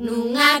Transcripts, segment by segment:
nunha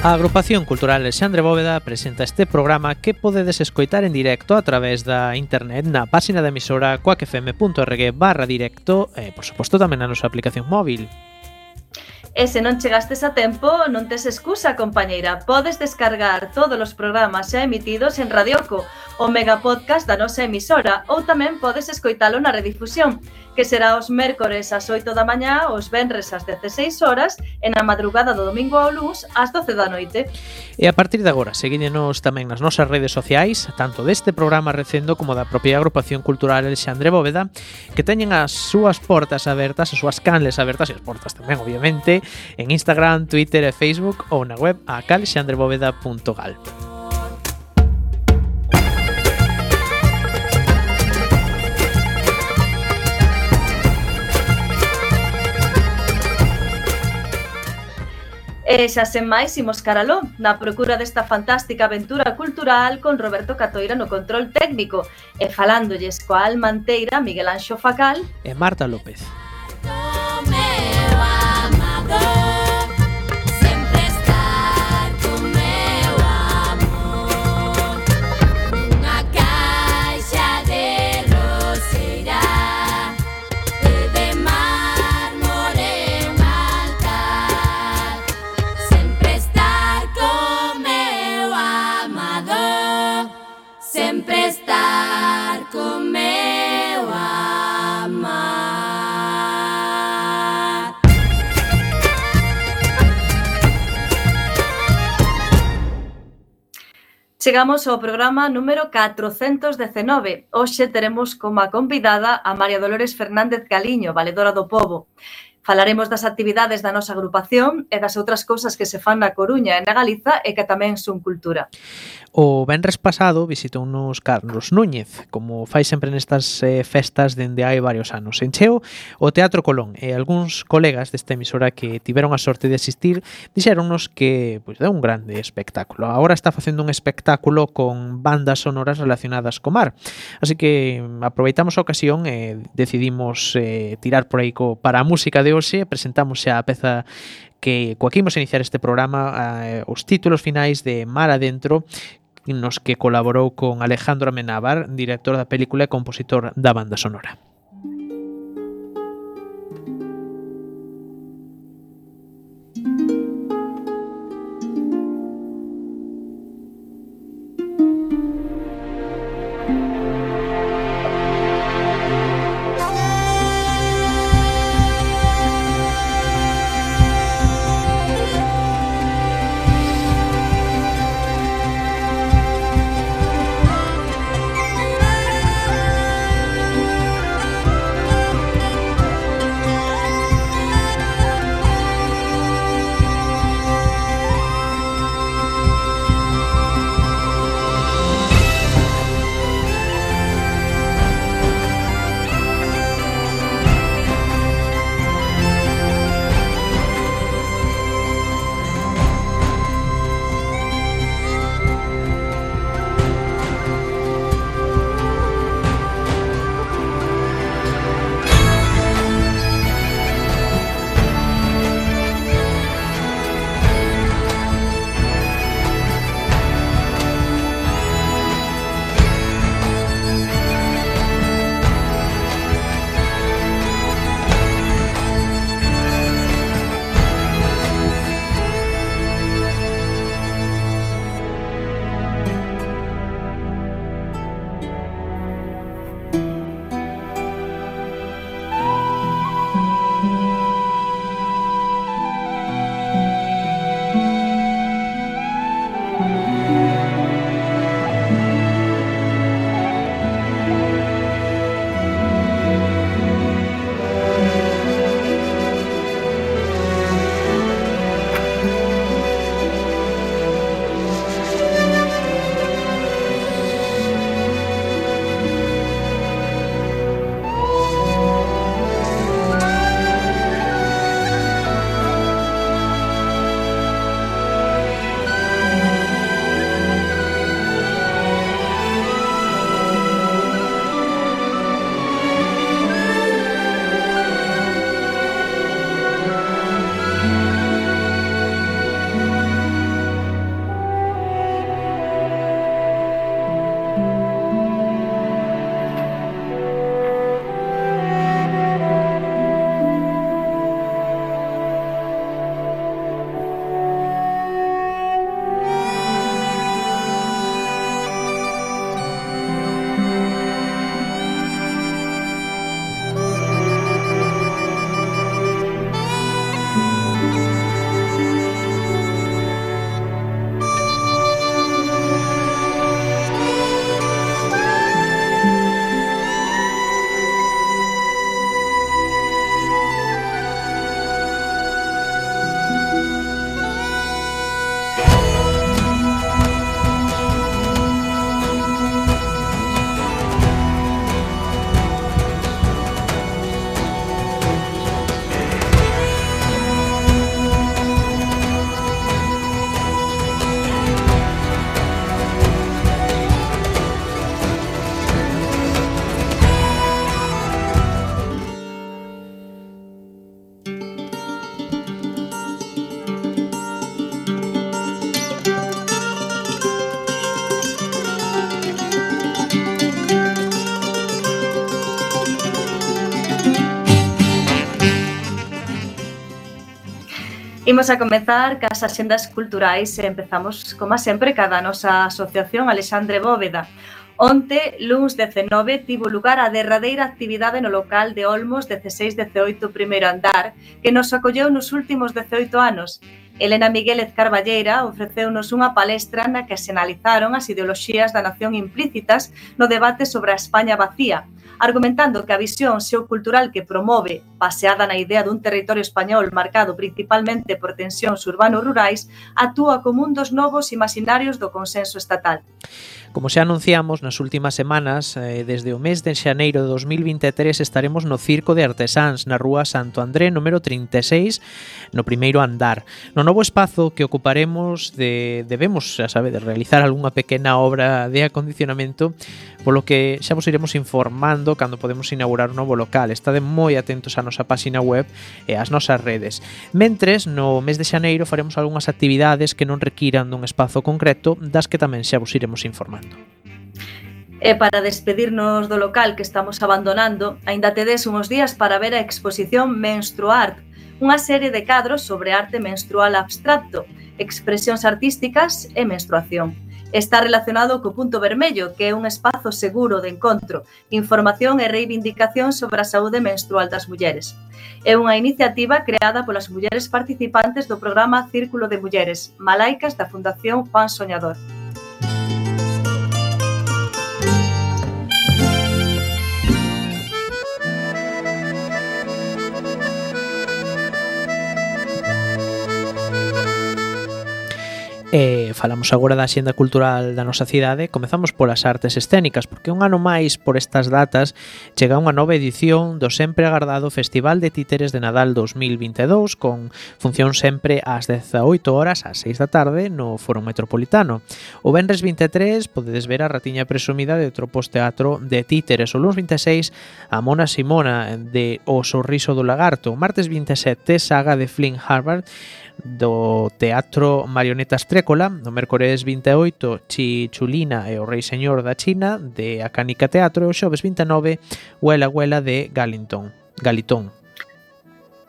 A agrupación cultural Alexandre Bóveda presenta este programa que podedes escoitar en directo a través da internet na páxina da emisora coacfm.org barra directo e, por suposto, tamén na nosa aplicación móvil. E se non chegastes a tempo, non tes excusa, compañeira. Podes descargar todos os programas xa emitidos en Radioco o megapodcast da nosa emisora ou tamén podes escoitalo na redifusión, que será os mércores ás 8 da mañá, os venres ás 16 horas e na madrugada do domingo ao luz ás 12 da noite. E a partir de agora, seguídenos tamén nas nosas redes sociais, tanto deste programa Recendo como da propia agrupación cultural Alexandre Bóveda, que teñen as súas portas abertas, as súas canles abertas e as portas tamén, obviamente, en Instagram, Twitter e Facebook ou na web a calexandrebóveda.gal. E xa sen máis imos caraló na procura desta fantástica aventura cultural con Roberto Catoira no control técnico e falándolles coa almanteira Miguel Anxo Facal e Marta López. Chegamos ao programa número 419. Hoxe teremos como a convidada a María Dolores Fernández Caliño, valedora do Pobo. Falaremos das actividades da nosa agrupación e das outras cousas que se fan na Coruña e na Galiza e que tamén son cultura. O venres pasado visitounos Carlos Núñez, como fai sempre nestas eh, festas dende hai varios anos. Encheu o Teatro Colón e algúns colegas desta emisora que tiveron a sorte de asistir dixéronnos que pois, pues, é un grande espectáculo. Agora está facendo un espectáculo con bandas sonoras relacionadas co mar. Así que aproveitamos a ocasión e decidimos eh, tirar por aí co, para a música de hoxe presentamos a peza que coa que imos iniciar este programa eh, os títulos finais de Mar Adentro nos que colaborou con Alejandro Amenábar, director da película e compositor da banda sonora. Imos a comezar cas axendas culturais e empezamos, como sempre, cada nosa asociación Alexandre Bóveda, Onte, luns 19, tivo lugar a derradeira actividade no local de Olmos 16-18 primeiro andar, que nos acolleu nos últimos 18 anos. Elena Miguélez Carballeira ofreceunos unha palestra na que se analizaron as ideoloxías da nación implícitas no debate sobre a España vacía, argumentando que a visión xeocultural que promove, baseada na idea dun territorio español marcado principalmente por tensións urbano-rurais, actúa como un dos novos imaginarios do consenso estatal. Como xa anunciamos nas últimas semanas, eh, desde o mes de xaneiro de 2023 estaremos no Circo de Artesáns na Rúa Santo André número 36, no primeiro andar. No novo espazo que ocuparemos de debemos, xa sabe, de realizar algunha pequena obra de acondicionamento polo que xa vos iremos informando cando podemos inaugurar un novo local. Estade moi atentos á nosa páxina web e ás nosas redes. Mentres, no mes de xaneiro faremos algunhas actividades que non requiran dun espazo concreto, das que tamén xa vos iremos informando. E para despedirnos do local que estamos abandonando, aínda tedes uns días para ver a exposición Menstruart, unha serie de cadros sobre arte menstrual abstracto, expresións artísticas e menstruación está relacionado co punto vermello, que é un espazo seguro de encontro, información e reivindicación sobre a saúde menstrual das mulleres. É unha iniciativa creada polas mulleres participantes do programa Círculo de Mulleres, Malaicas da Fundación Juan Soñador. E falamos agora da xenda cultural da nosa cidade, comezamos polas artes escénicas, porque un ano máis por estas datas chega unha nova edición do sempre agardado Festival de Títeres de Nadal 2022, con función sempre ás 18 horas ás 6 da tarde no Foro Metropolitano. O Benres 23 podedes ver a ratiña presumida de Tropos Teatro de Títeres, o lunes 26 a Mona Simona de O Sorriso do Lagarto, o martes 27 Saga de Flynn Harvard, do Teatro Marionetas Trécola no mércores 28 Chi Chulina e o Rei Señor da China de Acánica Teatro e o xoves 29 Huela Huela de Galington, Galitón.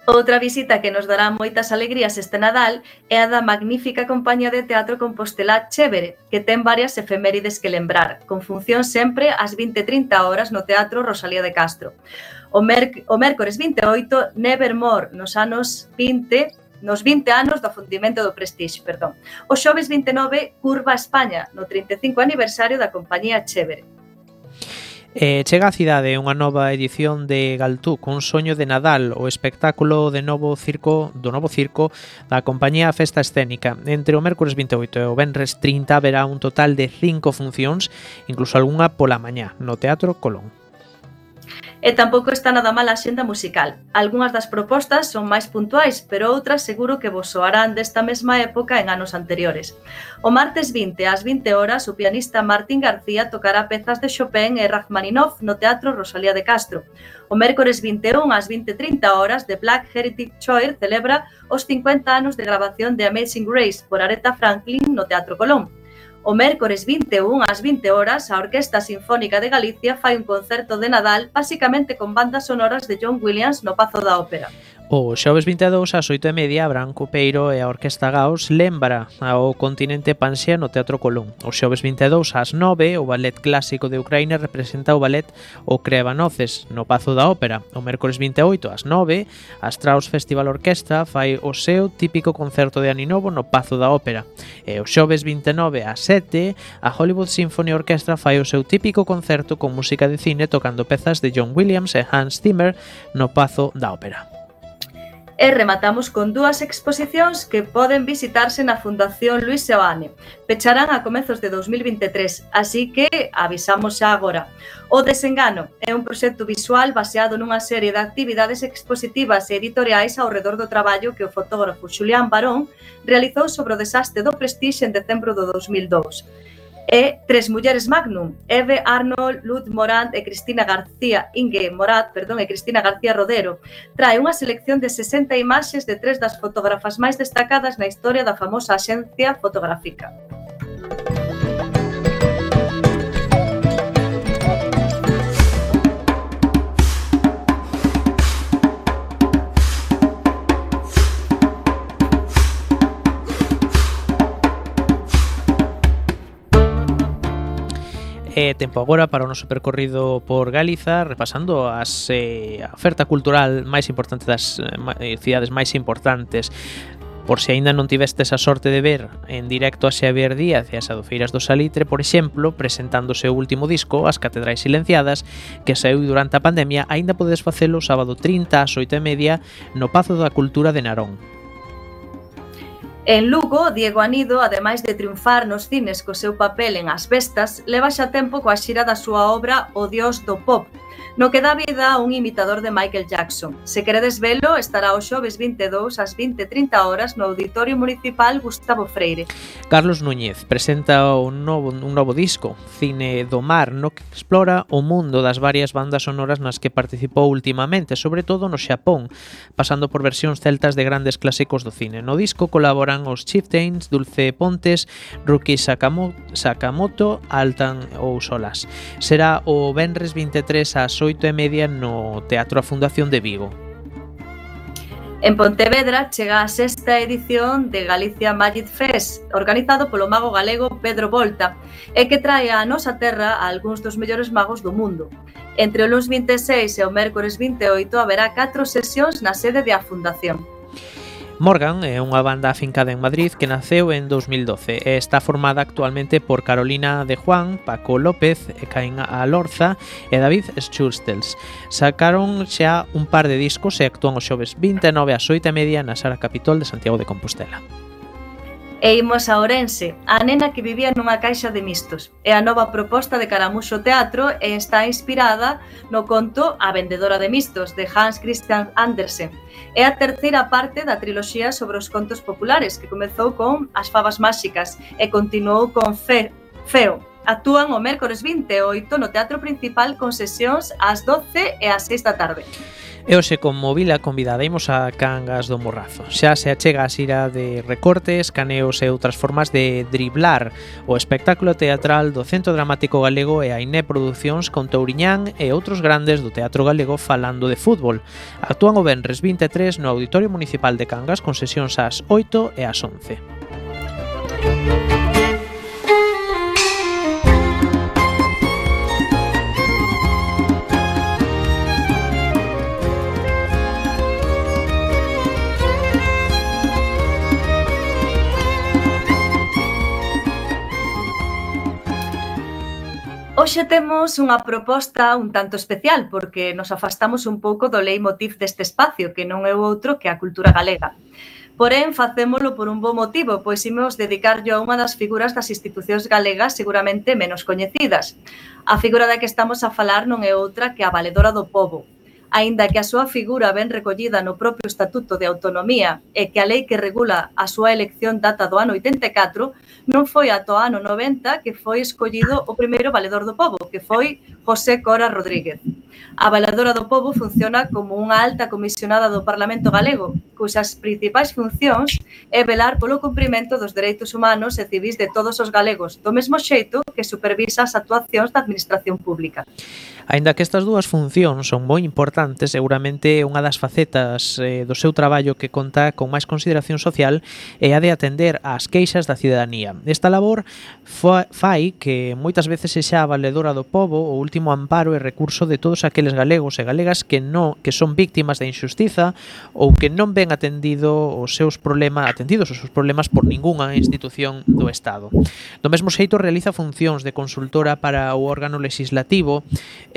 Outra visita que nos dará moitas alegrías este Nadal é a da magnífica compañía de teatro compostelá Chévere, que ten varias efemérides que lembrar, con función sempre ás 20.30 horas no Teatro Rosalía de Castro. O, merc o mércores 28, Nevermore, nos anos 20, nos 20 anos do fundimento do Prestige, perdón. O xoves 29 curva a España no 35 aniversario da compañía Chévere. Eh, chega á cidade unha nova edición de Galtú cun soño de Nadal, o espectáculo de novo circo do novo circo da compañía Festa Escénica. Entre o mércores 28 e o venres 30 verá un total de cinco funcións, incluso algunha pola mañá, no Teatro Colón. E tampouco está nada mal a xenda musical. Algúnas das propostas son máis puntuais, pero outras seguro que vos soarán desta mesma época en anos anteriores. O martes 20 ás 20 horas, o pianista Martín García tocará pezas de Chopin e Rachmaninoff no Teatro Rosalía de Castro. O mércores 21 ás 20.30 horas, The Black Heritage Choir celebra os 50 anos de grabación de Amazing Grace por Aretha Franklin no Teatro Colón. O mércores 21 ás 20 horas, a Orquesta Sinfónica de Galicia fai un concerto de Nadal basicamente con bandas sonoras de John Williams no Pazo da Ópera. O xoves 22 ás 8 e media Abraham Cupeiro e a Orquesta Gaos lembra ao continente Pansia no Teatro Colón. O xoves 22 ás 9 o ballet clásico de Ucraína representa o ballet O Crevanoces no Pazo da Ópera. O mércores 28 ás 9 a Strauss Festival Orquesta fai o seu típico concerto de Aninovo no Pazo da Ópera. E o xoves 29 ás 7 a Hollywood Symphony Orchestra fai o seu típico concerto con música de cine tocando pezas de John Williams e Hans Zimmer no Pazo da Ópera. E rematamos con dúas exposicións que poden visitarse na Fundación Luis Seoane. Pecharán a comezos de 2023, así que avisamos xa agora. O Desengano é un proxecto visual baseado nunha serie de actividades expositivas e editoriais ao redor do traballo que o fotógrafo Xulián Barón realizou sobre o desastre do Prestige en decembro do 2002 e tres mulleres magnum, Eve Arnold, Luz Morant e Cristina García, Inge Morat, perdón, e Cristina García Rodero. Trae unha selección de 60 imaxes de tres das fotógrafas máis destacadas na historia da famosa axencia fotográfica. E tempo agora para o noso percorrido por Galiza repasando as eh, a oferta cultural máis importante das eh, cidades máis importantes Por se aínda non tivestes a sorte de ver en directo a Xavier Díaz e as Adofeiras do Salitre, por exemplo, presentando o seu último disco, As Catedrais Silenciadas, que saiu durante a pandemia, aínda podes facelo sábado 30 ás 8 e media no Pazo da Cultura de Narón. En Lugo, Diego Anido, ademais de triunfar nos cines co seu papel en As Bestas, leva xa tempo coa xira da súa obra O Dios do Pop, No que dá vida a un imitador de Michael Jackson. Se queredes velo, estará o xoves 22 ás 20.30 horas no Auditorio Municipal Gustavo Freire. Carlos Núñez presenta un novo, un novo disco, Cine do Mar, no que explora o mundo das varias bandas sonoras nas que participou últimamente, sobre todo no Xapón, pasando por versións celtas de grandes clásicos do cine. No disco colaboran os Chieftains, Dulce Pontes, Ruki Sakamoto, Sakamoto Altan ou Solas. Será o Benres 23 ás oito e media no Teatro a Fundación de Vigo. En Pontevedra chega a sexta edición de Galicia Magic Fest, organizado polo mago galego Pedro Volta, e que trae a nosa terra a algúns dos mellores magos do mundo. Entre o lunes 26 e o mércores 28 haberá catro sesións na sede de A Fundación. Morgan é unha banda afincada en Madrid que naceu en 2012 e está formada actualmente por Carolina de Juan, Paco López, Caín Alorza e David Schustels. Sacaron xa un par de discos e actúan os xoves 29 ás 8 e media na Sala Capitol de Santiago de Compostela. E imos a Orense, a nena que vivía nunha caixa de mistos. É a nova proposta de Caramuxo Teatro e está inspirada no conto A vendedora de mistos, de Hans Christian Andersen. É a terceira parte da triloxía sobre os contos populares, que comezou con As fabas máxicas e continuou con Fe, Feo, actúan o mércores 28 no Teatro Principal con sesións ás 12 e ás 6 da tarde. E hoxe con Movila convidada imos a Cangas do Morrazo. Xa se achega a xira de recortes, caneos e outras formas de driblar o espectáculo teatral do Centro Dramático Galego e a Iné Producións con Touriñán e outros grandes do Teatro Galego falando de fútbol. Actúan o Benres 23 no Auditorio Municipal de Cangas con sesións ás 8 e ás 11. Hoxe temos unha proposta un tanto especial porque nos afastamos un pouco do leitmotiv deste espacio, que non é outro que a cultura galega. Porén, facémolo por un bo motivo, pois imos dedicarlo a unha das figuras das institucións galegas seguramente menos coñecidas. A figura da que estamos a falar non é outra que a valedora do povo, aínda que a súa figura ben recollida no propio Estatuto de Autonomía e que a lei que regula a súa elección data do ano 84, non foi ata o ano 90 que foi escollido o primeiro valedor do povo, que foi José Cora Rodríguez. A Valedora do Pobo funciona como unha alta comisionada do Parlamento Galego, cuxas principais funcións é velar polo cumprimento dos dereitos humanos e civis de todos os galegos, do mesmo xeito que supervisa as actuacións da Administración Pública. Aínda que estas dúas funcións son moi importantes, seguramente unha das facetas eh, do seu traballo que conta con máis consideración social é a de atender ás queixas da ciudadanía. Esta labor fai que moitas veces sexa a valedora do pobo o último amparo e recurso de todos aqueles galegos e galegas que non que son víctimas da injustiza ou que non ven atendido os seus problemas atendidos os seus problemas por ningunha institución do Estado. Do mesmo xeito realiza funcións de consultora para o órgano legislativo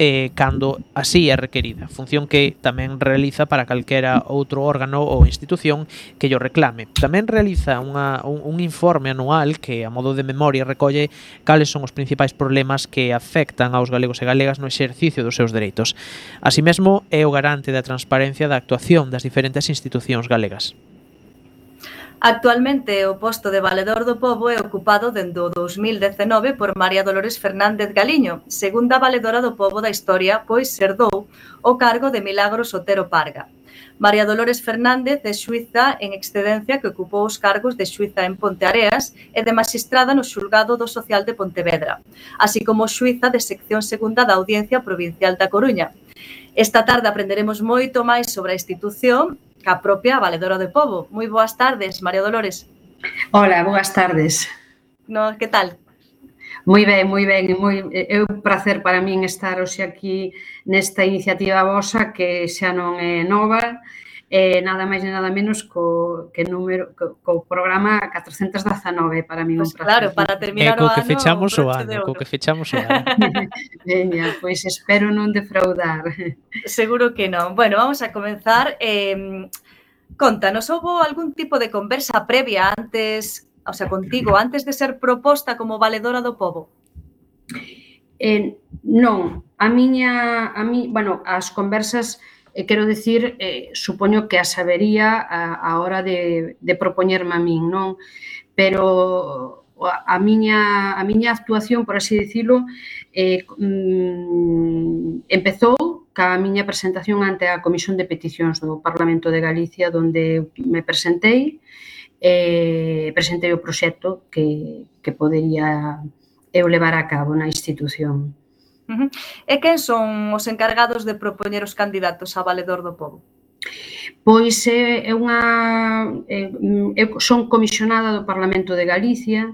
eh, cando así é requerida, función que tamén realiza para calquera outro órgano ou institución que yo reclame. Tamén realiza unha, un, un informe anual que a modo de memoria recolle cales son os principais problemas que afectan aos galegos e galegas no exercicio dos seus dereitos Así mesmo, é o garante da transparencia da actuación das diferentes institucións galegas. Actualmente, o posto de valedor do povo é ocupado dende o 2019 por María Dolores Fernández Galiño, segunda valedora do povo da historia, pois serdou o cargo de Milagros Otero Parga. María Dolores Fernández é xuiza en excedencia que ocupou os cargos de xuiza en Ponteareas e de magistrada no xulgado do Social de Pontevedra, así como xuiza de sección segunda da Audiencia Provincial da Coruña. Esta tarde aprenderemos moito máis sobre a institución ca propia Valedora de Povo. Moi boas tardes, María Dolores. Hola, boas tardes. No, que tal? Moi ben, moi ben, moi, é un placer para min estar hoxe aquí nesta iniciativa vosa que xa non é nova, e nada máis e nada menos co que número co, co programa 419 para min pues un placer. Claro, para terminar eh, o co que ano, fechamos o ano, co que fechamos o ano. Veña, pois espero non defraudar. Seguro que non. Bueno, vamos a comenzar eh Contanos, houbo algún tipo de conversa previa antes o sea, contigo, antes de ser proposta como valedora do povo? Eh, non, a miña, a mi, bueno, as conversas, eh, quero dicir, eh, supoño que as sabería a, a hora de, de propoñerme a min, non? Pero a, a miña a miña actuación, por así dicilo, eh, mm, empezou ca miña presentación ante a Comisión de Peticións do Parlamento de Galicia, onde me presentei, eh, eh, presentei o proxecto que, que podería eu levar a cabo na institución. Uh -huh. E quen son os encargados de propoñer os candidatos a Valedor do Pobo? Pois é, é unha eh, mm, é, son comisionada do Parlamento de Galicia,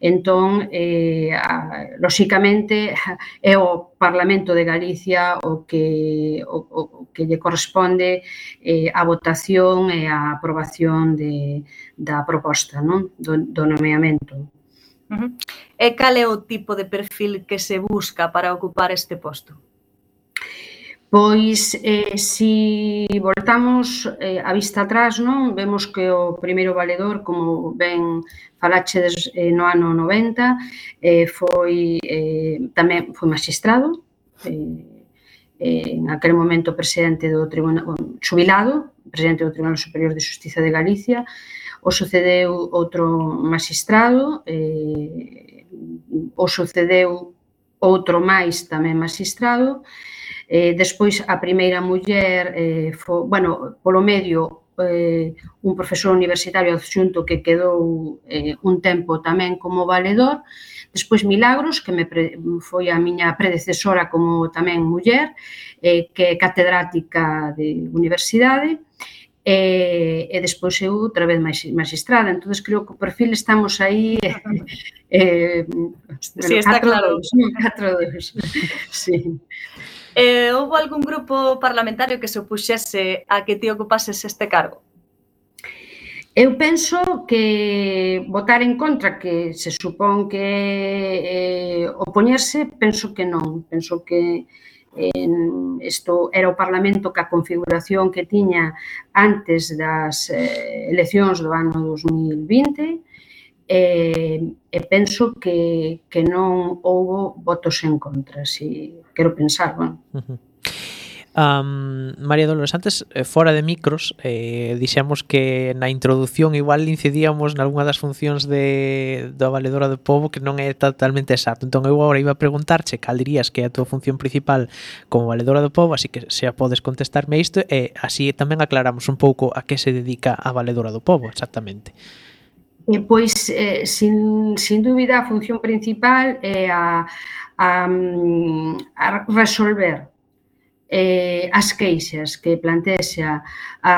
Entón, eh, a, lóxicamente, é o Parlamento de Galicia o que, o, o, que lle corresponde eh, a votación e a aprobación de, da proposta non? Do, do nomeamento. Uh -huh. E cal é o tipo de perfil que se busca para ocupar este posto? Pois, eh, si voltamos eh, a vista atrás, non? Vemos que o primeiro valedor, como ben falachedes eh, no ano 90, eh, foi eh, tamén foi magistrado, eh, eh, en aquel momento presidente do tribunal, xubilado, presidente do Tribunal Superior de Justiza de Galicia, o sucedeu outro magistrado, eh, o sucedeu outro máis tamén magistrado, eh, Eh, despois, a primeira muller, eh, fo, bueno, polo medio, eh, un profesor universitario adxunto que quedou eh, un tempo tamén como valedor, despois Milagros, que me pre, foi a miña predecesora como tamén muller, eh, que é catedrática de universidade, e, e despois eu outra vez máis magistrada. Entón, creo que o perfil estamos aí eh, eh, sí, está claro. 2, 4, 2. Sí. Eh, houve algún grupo parlamentario que se opuxese a que ti ocupases este cargo? Eu penso que votar en contra, que se supón que eh, opoñerse, penso que non. Penso que en isto era o Parlamento que a configuración que tiña antes das eh, eleccións do ano 2020 e, e penso que, que non houbo votos en contra, si quero pensar, bueno. Uh -huh. Um, María Dolores, antes eh, fora de micros eh, dixemos que na introdución igual incidíamos nalgúna das funcións de, da valedora do povo que non é totalmente exacto entón eu agora iba a preguntarche cal dirías que é a túa función principal como valedora do povo así que se a podes contestarme isto e eh, así tamén aclaramos un pouco a que se dedica a valedora do povo exactamente E, pois, eh, sin, sin dúbida, a función principal é a, a, mm, a resolver eh, as queixas que plantexa a,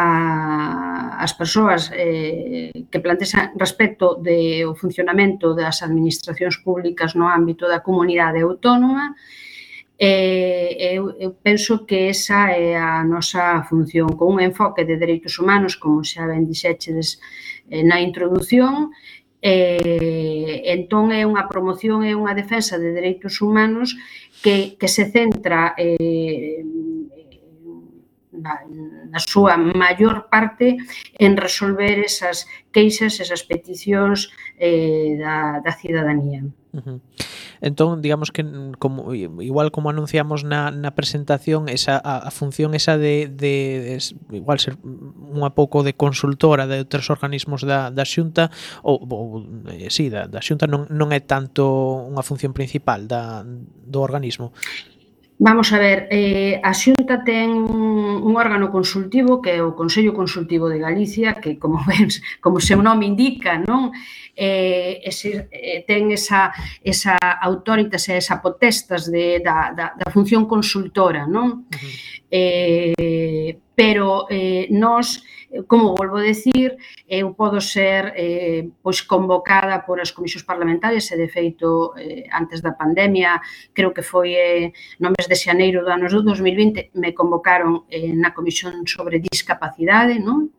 as persoas eh, que plantexan respecto de o funcionamento das administracións públicas no ámbito da comunidade autónoma e eh, eu, eu penso que esa é a nosa función, con un enfoque de dereitos humanos, como xa ben dixéchedes eh, na introdución, eh, entón é unha promoción e unha defensa de dereitos humanos que, que se centra eh, na, na súa maior parte en resolver esas queixas, esas peticións eh, da, da cidadanía. Uh -huh. Entón, digamos que como, igual como anunciamos na, na presentación, esa, a, a función esa de, de, de igual ser unha pouco de consultora de outros organismos da, da xunta, ou, ou eh, sí, da, da xunta non, non é tanto unha función principal da, do organismo. Vamos a ver, eh, a Xunta ten un, órgano consultivo que é o Consello Consultivo de Galicia, que como vens, como seu nome indica, non eh, ese, eh, ten esa, esa autoritas e esa potestas de, da, da, da función consultora, non? Uh -huh. eh, pero eh, nós, eh, como volvo a decir, eu podo ser eh, pois convocada por as comisións parlamentarias e, de feito, eh, antes da pandemia, creo que foi eh, no mes de xaneiro do ano 2020, me convocaron eh, na comisión sobre discapacidade, non?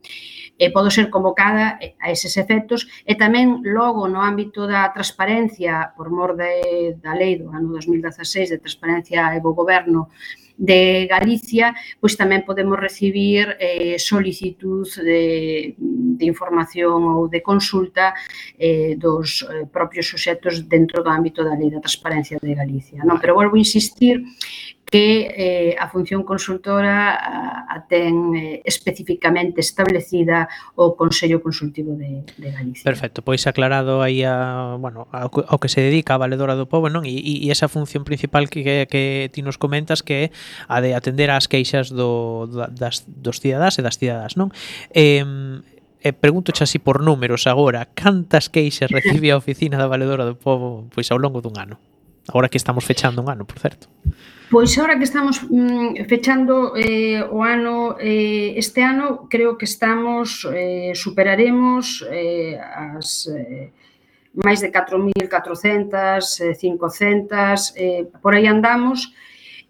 e podo ser convocada eh, a eses efectos e tamén logo no ámbito da transparencia por mor de, da lei do ano 2016 de transparencia e bo goberno de Galicia, pois tamén podemos recibir eh, solicitudes de, de información ou de consulta eh, dos eh, propios suxetos dentro do ámbito da Lei da Transparencia de Galicia. Non? Pero volvo a insistir que eh, a función consultora a, a ten eh, especificamente establecida o Consello Consultivo de, de Galicia. Perfecto, pois aclarado aí a, bueno, ao, ao que se dedica a Valedora do Pobo, non? E, e esa función principal que, que ti nos comentas que é a de atender ás queixas do, das, dos cidadás e das cidadás, non? Eh, e pregúntoche así por números agora, cantas queixas recibe a oficina da Valedora do Pobo pois ao longo dun ano? Agora que estamos fechando un ano, por certo. Pois agora que estamos mm, fechando eh, o ano eh, este ano, creo que estamos eh, superaremos eh, as eh, máis de 4.400, eh, 500, eh, por aí andamos,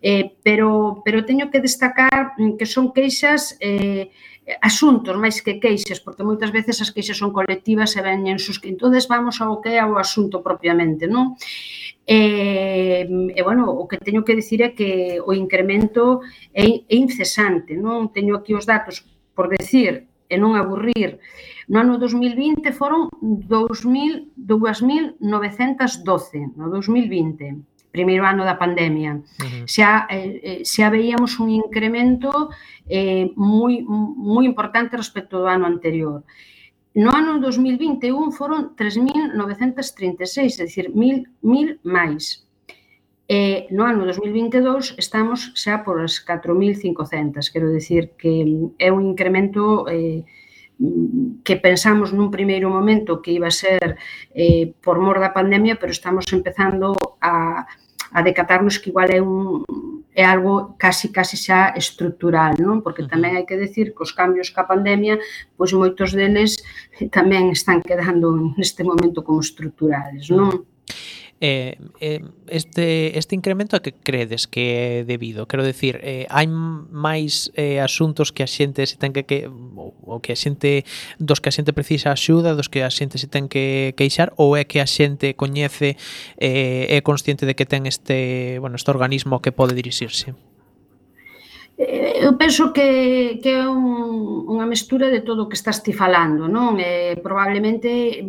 eh, pero, pero teño que destacar mm, que son queixas eh, asuntos máis que queixas, porque moitas veces as queixas son colectivas e veñen sus que entonces vamos ao que é o asunto propiamente, non? E, e bueno, o que teño que dicir é que o incremento é, é incesante, non? Teño aquí os datos por decir e non aburrir. No ano 2020 foron 2000, 2.912, no 2020 primeiro ano da pandemia. Uh -huh. Xa eh, eh, xa veíamos un incremento eh moi moi importante respecto do ano anterior. No ano 2021 foron 3.936, é dicir, 1.000 máis. E no ano 2022 estamos xa por as 4.500, quero dicir que é un incremento eh, que pensamos nun primeiro momento que iba a ser eh, por mor da pandemia, pero estamos empezando a, a decatarnos que igual é un é algo casi casi xa estructural, non? Porque tamén hai que decir que os cambios ca pandemia, pois moitos deles tamén están quedando neste momento como estructurales, non? eh, eh, este, este incremento a que credes que é debido? Quero decir, eh, hai máis eh, asuntos que a xente se ten que, que ou que a xente dos que a xente precisa axuda, dos que a xente se ten que queixar ou é que a xente coñece eh, é consciente de que ten este, bueno, este organismo que pode dirixirse? Eh, eu penso que, que é un, unha mestura de todo o que estás ti falando, non? Eh, probablemente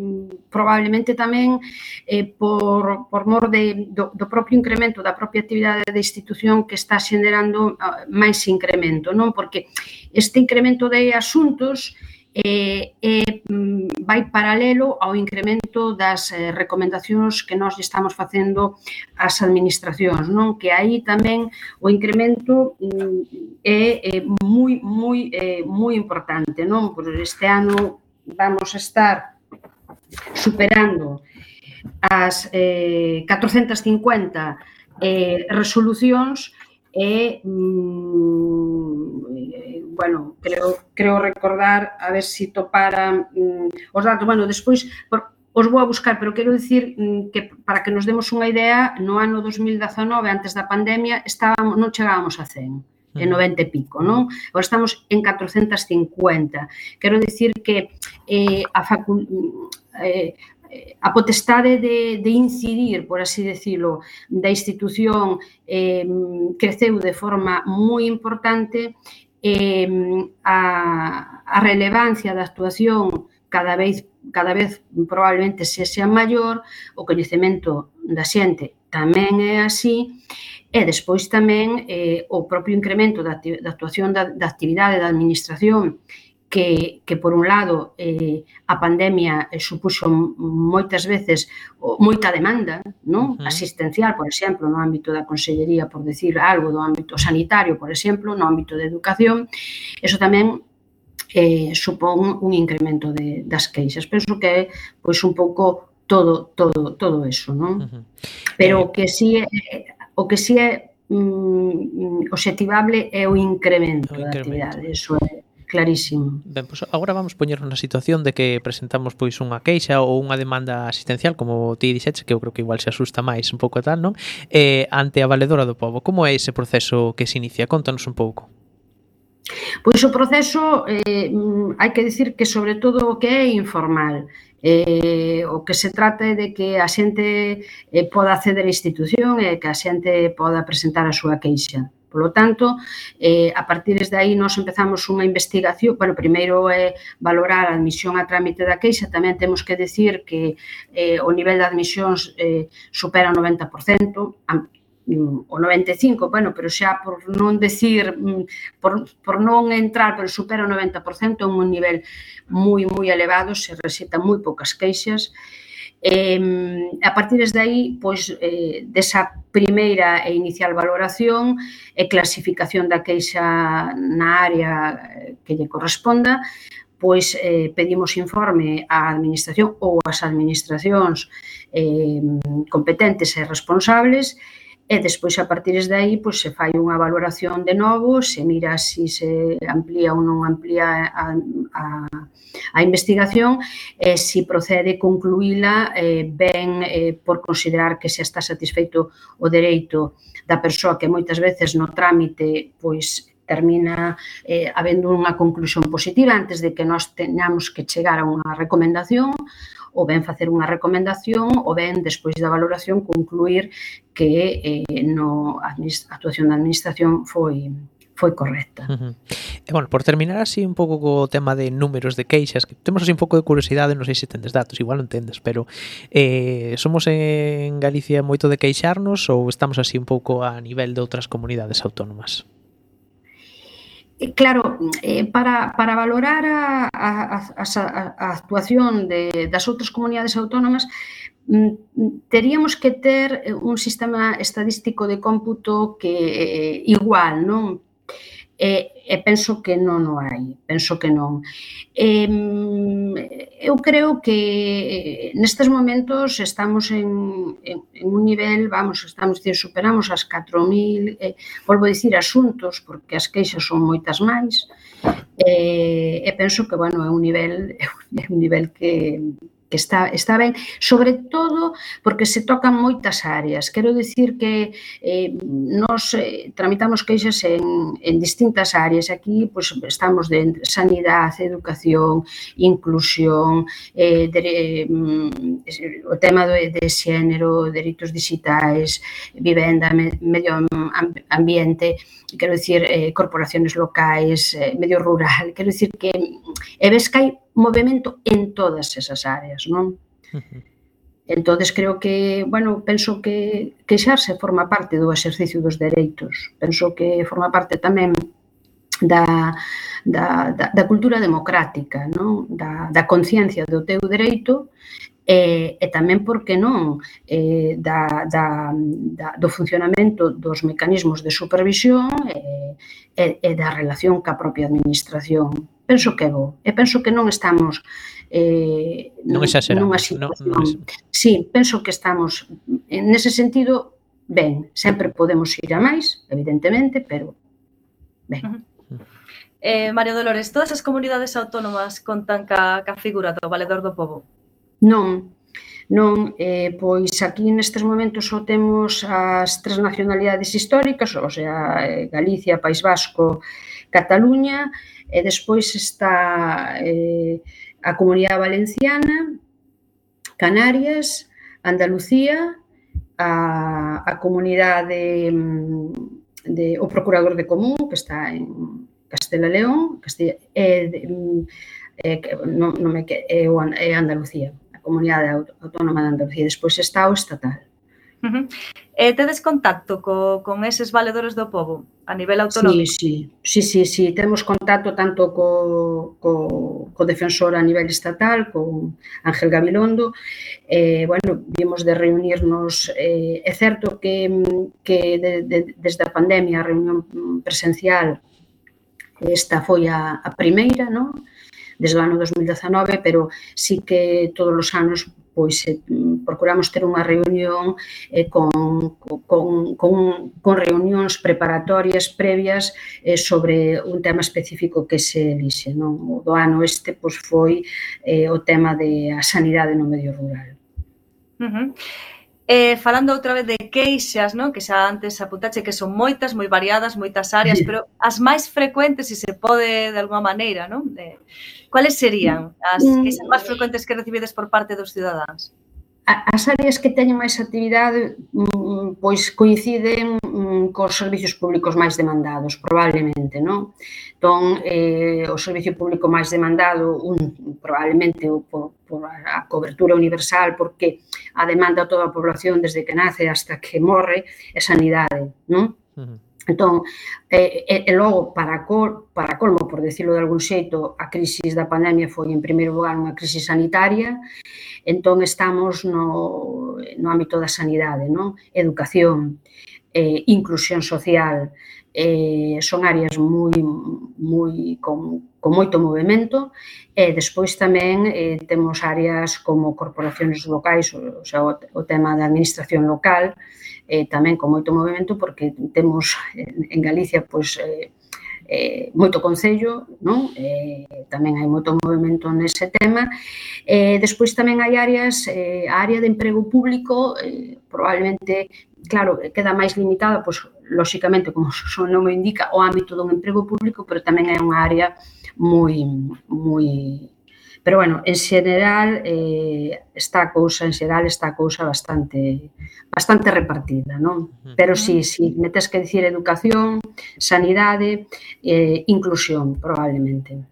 probablemente tamén eh, por, por mor de, do, do propio incremento da propia actividade da institución que está xenerando ah, máis incremento, non? Porque este incremento de asuntos eh, eh, eh, vai paralelo ao incremento das eh, recomendacións que nós estamos facendo ás administracións, non? Que aí tamén o incremento mm, é, é moi moi eh, moi importante, non? Por este ano vamos a estar superando as eh, 450 eh, resolucións e, mm, eh, bueno, creo, creo recordar, a ver se si topara mm, os datos, bueno, despois por, os vou a buscar, pero quero dicir mm, que para que nos demos unha idea, no ano 2019, antes da pandemia, estábamos, non chegábamos a 100 en 90 e pico, non? Agora estamos en 450. Quero dicir que eh, a facu mm, eh, a potestade de, de incidir, por así decirlo, da institución eh, creceu de forma moi importante eh, a, a relevancia da actuación cada vez cada vez probablemente se sea maior, o coñecemento da xente tamén é así, e despois tamén eh, o propio incremento da, da actuación da, da actividade da administración que, que por un lado eh, a pandemia eh, supuxo moitas veces moita demanda non uh -huh. asistencial, por exemplo, no ámbito da consellería, por decir algo do ámbito sanitario, por exemplo, no ámbito de educación, eso tamén eh, supón un incremento de, das queixas. Penso que é pois, un pouco todo, todo, todo eso, non? Uh -huh. Pero eh. o que si sí é, o que si sí é mm, mm, objetivable é o incremento, o incremento. da actividade, eso é clarísimo. Ben, pois agora vamos poñernos na situación de que presentamos pois unha queixa ou unha demanda asistencial, como ti dixetes, que eu creo que igual se asusta máis un pouco tal, non? Eh, ante a valedora do povo. Como é ese proceso que se inicia? Contanos un pouco. Pois o proceso eh, hai que dicir que sobre todo o que é informal eh, o que se trata é de que a xente eh, poda acceder á institución e que a xente poda presentar a súa queixa. Polo tanto, eh, a partir de aí nós empezamos unha investigación, bueno, primeiro é eh, valorar a admisión a trámite da queixa, tamén temos que decir que eh, o nivel de admisións eh, supera o 90%, o 95, bueno, pero xa por non decir, mm, por, por non entrar, pero supera o 90%, é un nivel moi, moi elevado, se recitan moi poucas queixas, e Eh, a partir desde aí, pois, eh, desa primeira e inicial valoración e clasificación da queixa na área eh, que lle corresponda, pois eh, pedimos informe á administración ou ás administracións eh, competentes e responsables e E despois, a partir de aí, pois, se fai unha valoración de novo, se mira se se amplía ou non amplía a, a, a investigación, e se procede concluíla eh, ben eh, por considerar que se está satisfeito o dereito da persoa que moitas veces no trámite pois termina eh, habendo unha conclusión positiva antes de que nós teñamos que chegar a unha recomendación ou ben facer unha recomendación ou ben, despois da valoración, concluir que eh, no, a actuación da administración foi foi correcta. Uh -huh. E, bueno, por terminar así un pouco co tema de números de queixas, que temos así un pouco de curiosidade, non sei se tendes datos, igual non tendes, pero eh, somos en Galicia moito de queixarnos ou estamos así un pouco a nivel de outras comunidades autónomas? Eh, claro, eh, para, para valorar a, a, a, a actuación de, das outras comunidades autónomas mm, mm, teríamos que ter eh, un sistema estadístico de cómputo que eh, igual, non? E, e penso que non o hai, penso que non. E, eu creo que nestes momentos estamos en, en, en un nivel, vamos, estamos dicir, superamos as 4.000, eh, volvo a dicir, asuntos, porque as queixas son moitas máis, e, e penso que, bueno, é un nivel, é un nivel que, que está, está ben, sobre todo porque se tocan moitas áreas. Quero dicir que eh, nos eh, tramitamos queixas en, en distintas áreas. Aquí pues, estamos de sanidade, educación, inclusión, eh, de, eh, mm, o tema de, de xénero, delitos digitais, vivenda, medio ambiente, quero dicir, eh, corporaciones locais, eh, medio rural, quero dicir que e ves que hai movimento en todas esas áreas, non? Uh -huh. Entonces creo que, bueno, penso que queixarse forma parte do exercicio dos dereitos, penso que forma parte tamén da, da, da, da cultura democrática, non? da, da conciencia do teu dereito e, e tamén, por que non, eh, da, da, da, do funcionamento dos mecanismos de supervisión e, e, e da relación ca propia administración. Penso que é bo. E penso que non estamos eh, non nunha situación... Non, non es... Sí, penso que estamos, en ese sentido, ben. Sempre podemos ir a máis, evidentemente, pero ben. Uh -huh. Eh, Mario Dolores, todas as comunidades autónomas contan ca, ca figura do valedor do Pobo? Non, non, eh, pois aquí nestes momentos só temos as tres nacionalidades históricas, ou sea, eh, Galicia, País Vasco, Cataluña, e despois está eh, a Comunidade Valenciana, Canarias, Andalucía, a, a Comunidade mm, de, o Procurador de Común, que está en Castela León, Castilla, e, eh, mm, eh, non, non me que, eh, é, é eh, Andalucía. Comunidade Autónoma de Andalucía e despois está o estatal. Uh -huh. eh, tedes contacto co, con eses valedores do povo a nivel autonómico? Sí, sí, sí, sí, sí. temos contacto tanto co, co, co defensor a nivel estatal, co Ángel Gabilondo, eh, bueno, vimos de reunirnos, eh, é certo que, que de, de, desde a pandemia a reunión presencial esta foi a, a primeira, non? desde o ano 2019, pero sí que todos os anos pois eh, procuramos ter unha reunión eh, con, con, con, con reunións preparatorias previas eh, sobre un tema específico que se elixe. Non? O do ano este pois, foi eh, o tema de a sanidade no medio rural. Uh -huh. Eh, falando outra vez de queixas, non? que xa antes apuntache que son moitas, moi variadas, moitas áreas, sí. pero as máis frecuentes, se se pode de alguma maneira, non? Eh, cuáles serían as mm. queixas máis frecuentes que recibides por parte dos cidadáns? As áreas que teñen máis actividade mm, pois coinciden mm, cos servicios públicos máis demandados, probablemente, non? Entón, eh, o servicio público máis demandado, un, probablemente, por, por a cobertura universal, porque a demanda a toda a población desde que nace hasta que morre é sanidade, non? Uh -huh. Entón, e, e, e logo, para, col, para colmo, por decirlo de algún xeito, a crisis da pandemia foi, en primeiro lugar, unha crisis sanitaria, entón estamos no, no ámbito da sanidade, non? Educación, eh, inclusión social, eh, son áreas moi, moi con, con moito movimento e despois tamén eh, temos áreas como corporacións locais, o, o, sea, o, o tema da administración local, eh, tamén con moito movimento porque temos en, en Galicia pois, eh, eh, moito concello, non? Eh, tamén hai moito movimento nese tema. Eh, despois tamén hai áreas, eh, a área de emprego público eh, probablemente claro, queda máis limitada, pois, lóxicamente, como o nome indica, o ámbito dun emprego público, pero tamén é unha área moi, moi... Pero, bueno, en xeral, eh, está a cousa, en xeral, está a cousa bastante, bastante repartida, non? Pero si, sí, si metes que dicir educación, sanidade, eh, inclusión, probablemente.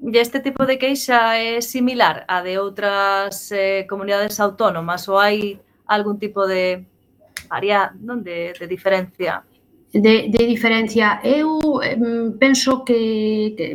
E este tipo de queixa é similar a de outras eh, comunidades autónomas ou hai algún tipo de área non de, de diferencia? De, de diferencia, eu penso que, que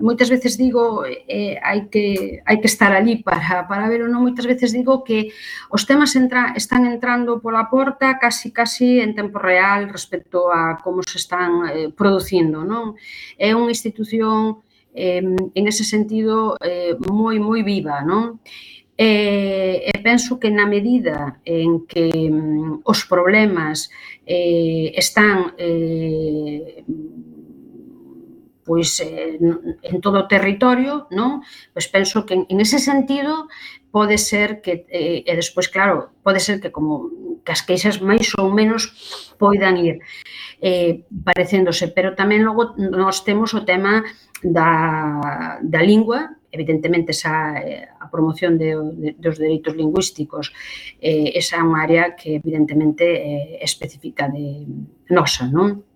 moitas veces digo eh, eh, hai que hai que estar ali para para ver ou non moitas veces digo que os temas entra, están entrando pola porta casi casi en tempo real respecto a como se están eh, producindo, non? É unha institución eh, en ese sentido eh, moi moi viva, non? E, e penso que na medida en que mm, os problemas eh, están eh, pois eh, en todo o territorio, non? Pois penso que en, en ese sentido pode ser que eh, e despois claro, pode ser que como que as queixas máis ou menos poidan ir eh, parecéndose, pero tamén logo nós temos o tema da, da lingua evidentemente esa eh, a promoción de, de, dos dereitos lingüísticos eh, esa é unha área que evidentemente é específica de nosa, non?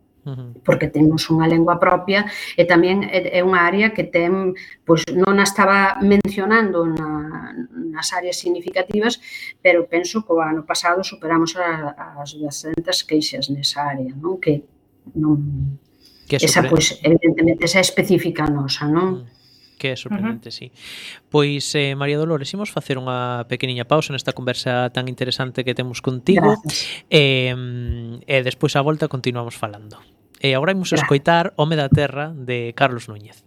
porque temos unha lengua propia e tamén é unha área que ten, pois non a estaba mencionando na, nas áreas significativas, pero penso que o ano pasado superamos as 200 queixas nesa área, non? Que non que esa, pois, evidentemente, esa específica nosa, non? Mm que é sorprendente, uh -huh. sí. Pois, eh, María Dolores, imos facer unha pequeniña pausa nesta conversa tan interesante que temos contigo E eh, e despois a volta continuamos falando. E agora imos escoitar Home da Terra de Carlos Núñez.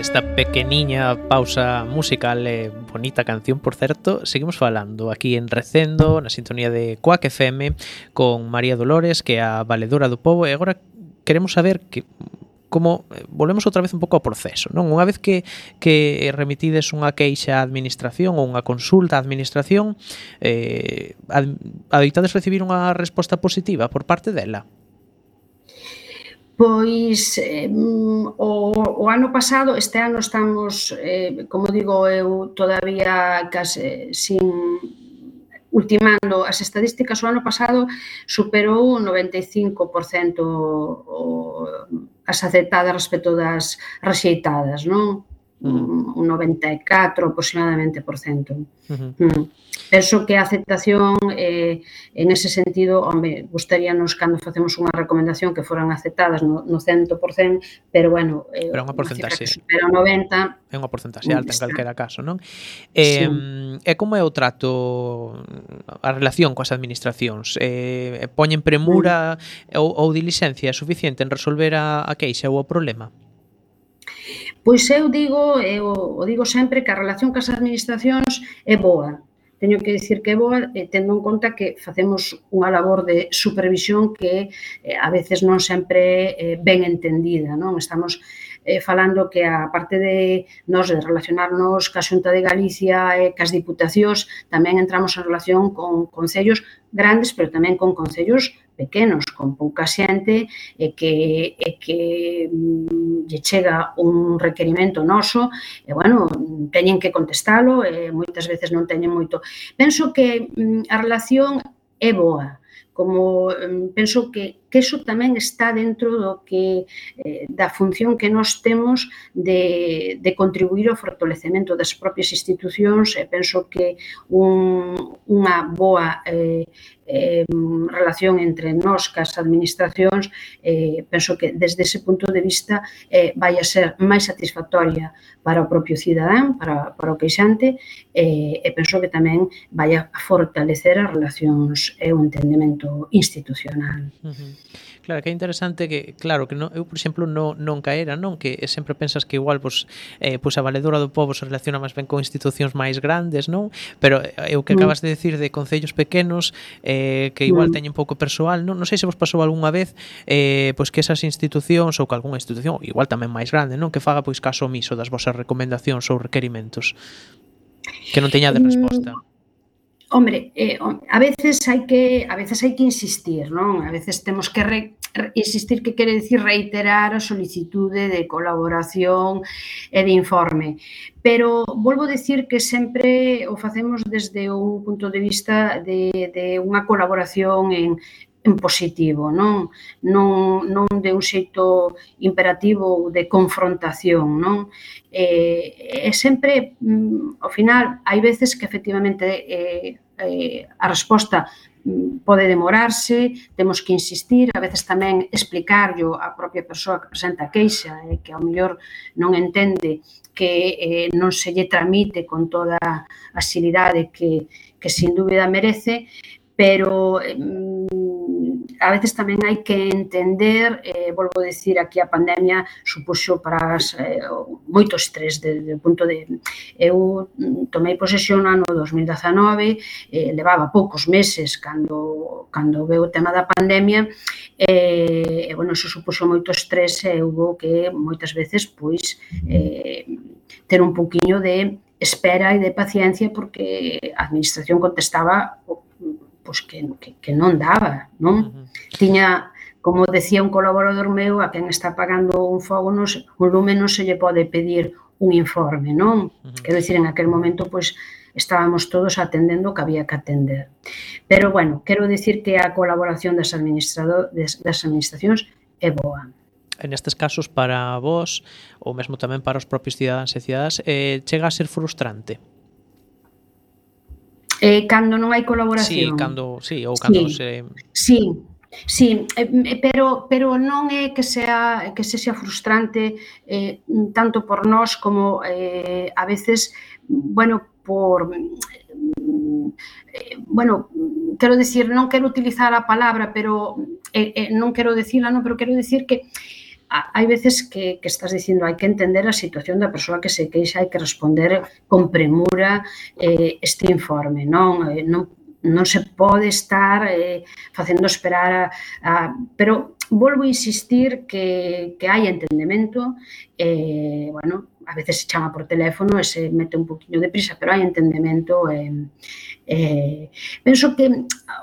desta pequeniña pausa musical e bonita canción, por certo, seguimos falando aquí en Recendo, na sintonía de Coac FM, con María Dolores, que é a valedora do povo, e agora queremos saber que como eh, volvemos outra vez un pouco ao proceso, non? Unha vez que que remitides unha queixa á administración ou unha consulta á administración, eh adoitades recibir unha resposta positiva por parte dela? Pois eh, o, o ano pasado, este ano estamos, eh, como digo eu, todavía case sin ultimando as estadísticas, o ano pasado superou o 95% o, as aceptadas respecto das rexeitadas, non? un 94 aproximadamente por cento. Uh -huh. Mm. Penso que a aceptación eh, en ese sentido, home, gustaríanos cando facemos unha recomendación que foran aceptadas no, no 100%, pero bueno, eh, pero unha porcentaxe. Pero 90 é unha porcentaxe alta está. en calquera caso, non? Eh, sí. e como é o trato a relación coas administracións? Eh, poñen premura uh -huh. ou, ou diligencia suficiente en resolver a, a queixa ou o problema? Pois eu digo, eh, eu o digo sempre que a relación cas administracións é boa. Teño que dicir que é boa eh, tendo en conta que facemos unha labor de supervisión que eh, a veces non sempre é ben entendida, non? Estamos eh, falando que a parte de nos de relacionarnos ca Xunta de Galicia e cas diputacións, tamén entramos en relación con concellos grandes, pero tamén con concellos pequenos, con pouca xente e que, e que mm, lle chega un requerimento noso e, bueno, teñen que contestalo e moitas veces non teñen moito. Penso que mm, a relación é boa, como mm, penso que que iso tamén está dentro do que eh, da función que nós temos de, de contribuir ao fortalecemento das propias institucións e penso que un, unha boa eh, eh, relación entre nós cas as administracións, eh, penso que desde ese punto de vista eh, vai a ser máis satisfactoria para o propio cidadán, para, para o queixante, eh, e penso que tamén vai a fortalecer as relacións e o entendimento institucional. Uh -huh. Claro, que é interesante que, claro, que non, eu, por exemplo, no, non caera, non? Que sempre pensas que igual, pois, eh, pois a valedora do povo se relaciona máis ben con institucións máis grandes, non? Pero eh, o que mm. acabas de decir de concellos pequenos eh, que igual mm. teñen pouco persoal, non? Non sei se vos pasou algunha vez eh, pois que esas institucións ou que algunha institución, igual tamén máis grande, non? Que faga pois caso omiso das vosas recomendacións ou requerimentos que non teñades mm. resposta. Mm. Hombre, eh, a veces hai que a veces hai que insistir, non? A veces temos que re, insistir que quere dicir reiterar a solicitude de colaboración e de informe. Pero volvo a decir que sempre o facemos desde un punto de vista de, de unha colaboración en, en positivo, non non non de un xeito imperativo ou de confrontación, non? Eh, e sempre mm, ao final hai veces que efectivamente eh, eh, a resposta pode demorarse, temos que insistir, a veces tamén explicarlo a propia persoa que presenta a queixa e que ao mellor non entende que eh, non se lle tramite con toda a xilidade que, que sin dúbida merece, pero mm, a veces tamén hai que entender, eh, volvo a decir, aquí a pandemia supuxo para as, eh, moito estrés desde o punto de... Eh, Eu tomei posesión ano 2019, eh, levaba poucos meses cando, cando veo o tema da pandemia, eh, e, bueno, eso supuxo moito estrés e eh, houve que moitas veces, pois, eh, ter un poquinho de espera e de paciencia porque a administración contestaba pois que, que, que non daba, non? Tiña, como decía un colaborador meu, a quen está pagando un fogo, non se, un lume non se lle pode pedir un informe, non? Quero dicir, en aquel momento, pois, estábamos todos atendendo o que había que atender. Pero, bueno, quero dicir que a colaboración das, administrador, das administracións é boa. En estes casos, para vos, ou mesmo tamén para os propios cidadáns e cidadas, eh, chega a ser frustrante Eh, cando non hai colaboración. Sí, cando, sí, ou cando sí, se... Sí, Sí, eh, pero pero non é que sea que se sea frustrante eh, tanto por nós como eh, a veces bueno por eh, bueno quero decir non quero utilizar a palabra pero eh, eh, non quero decirla non pero quero decir que hai veces que, que estás dicindo hai que entender a situación da persoa que se queixa, hai que responder con premura eh, este informe, non, eh, non non se pode estar eh, facendo esperar a, a pero Volvo a insistir que, que hai entendemento, eh, bueno, a veces se chama por teléfono e se mete un poquinho de prisa, pero hai entendemento. Eh, eh, penso que,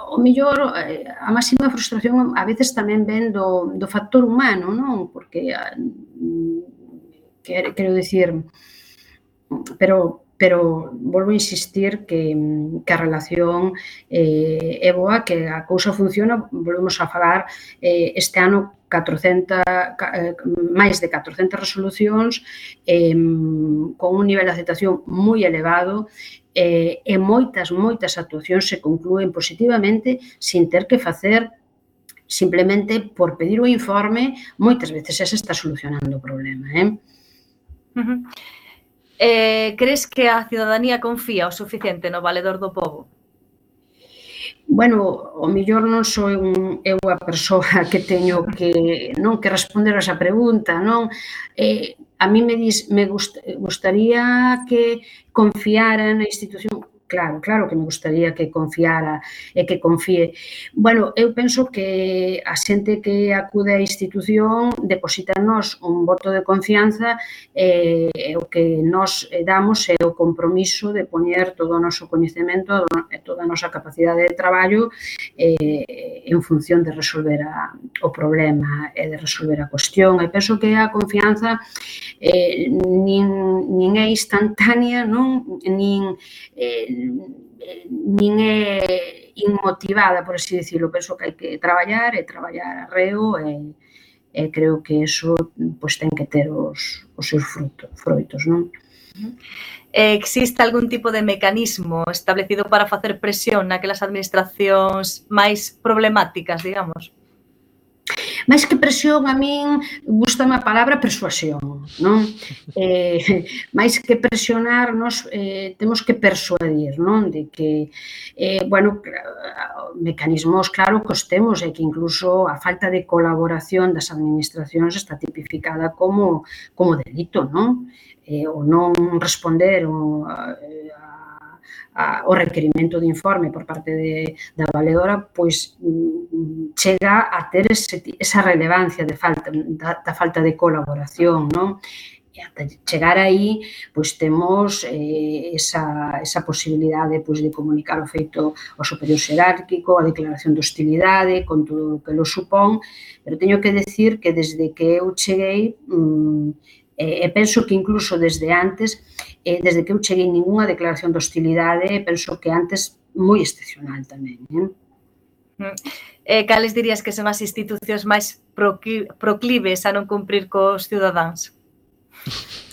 o mellor, eh, a máxima frustración a veces tamén ven do, do factor humano, non? Porque, ah, mm, quero, quero dicir, pero pero volvo a insistir que, que a relación eh, é boa, que a cousa funciona, volvemos a falar eh, este ano 400, eh, máis de 400 resolucións eh, con un nivel de aceptación moi elevado eh, e moitas, moitas actuacións se conclúen positivamente sin ter que facer simplemente por pedir o informe, moitas veces se está solucionando o problema. Eh? Uh -huh eh, crees que a ciudadanía confía o suficiente no valedor do povo? Bueno, o millor non sou un, eu a persoa que teño que non que responder a esa pregunta, non? Eh, a mí me dis, me gust, gustaría que confiara na institución Claro, claro que me gustaría que confiara e que confíe. Bueno, eu penso que a xente que acude á institución depositanos un voto de confianza eh, e eh, o que nos eh, damos é o compromiso de poñer todo o noso coñecemento e toda a nosa capacidade de traballo eh, en función de resolver a, o problema e de resolver a cuestión. E penso que a confianza eh, nin, nin é instantánea, non? nin eh, nin é inmotivada, por así dicirlo, penso que hai que traballar e traballar arreo e, e creo que eso pois, ten que ter os, os seus frutos, froitos, non? Existe algún tipo de mecanismo establecido para facer presión naquelas administracións máis problemáticas, digamos? Máis que presión, a min gusta a palabra persuasión, non? Eh, máis que presionar, nos eh, temos que persuadir, non? De que, eh, bueno, mecanismos, claro, que os temos, e que incluso a falta de colaboración das administracións está tipificada como, como delito, non? Eh, o non responder o, a, a a, o requerimento de informe por parte de, da valedora pois mm, chega a ter ese, esa relevancia de falta, da, da falta de colaboración, non? E ata chegar aí, pois temos eh, esa, esa posibilidade pois, de comunicar o feito ao superior xerárquico, a declaración de hostilidade, con todo o que lo supón, pero teño que decir que desde que eu cheguei, mm, eh, e penso que incluso desde antes, eh, desde que eu cheguei ningunha declaración de hostilidade, penso que antes moi excepcional tamén. Eh? Mm. Eh, cales dirías que son as institucións máis proclives a non cumprir cos ciudadáns?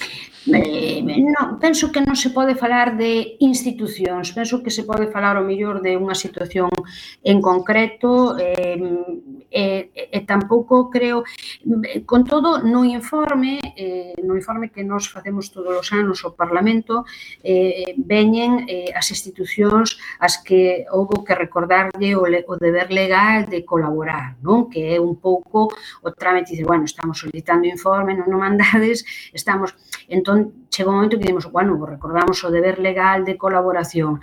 eh, non, penso que non se pode falar de institucións, penso que se pode falar o mellor de unha situación en concreto eh, eh e, eh, eh, tampouco creo con todo no informe eh, no informe que nos facemos todos os anos o Parlamento eh, veñen eh, as institucións as que houve que recordarlle o, le, o deber legal de colaborar, non? que é un pouco o trámite dice, bueno, estamos solicitando informe, non o mandades, estamos entón entón chegou un momento que dixemos, bueno, recordamos o deber legal de colaboración.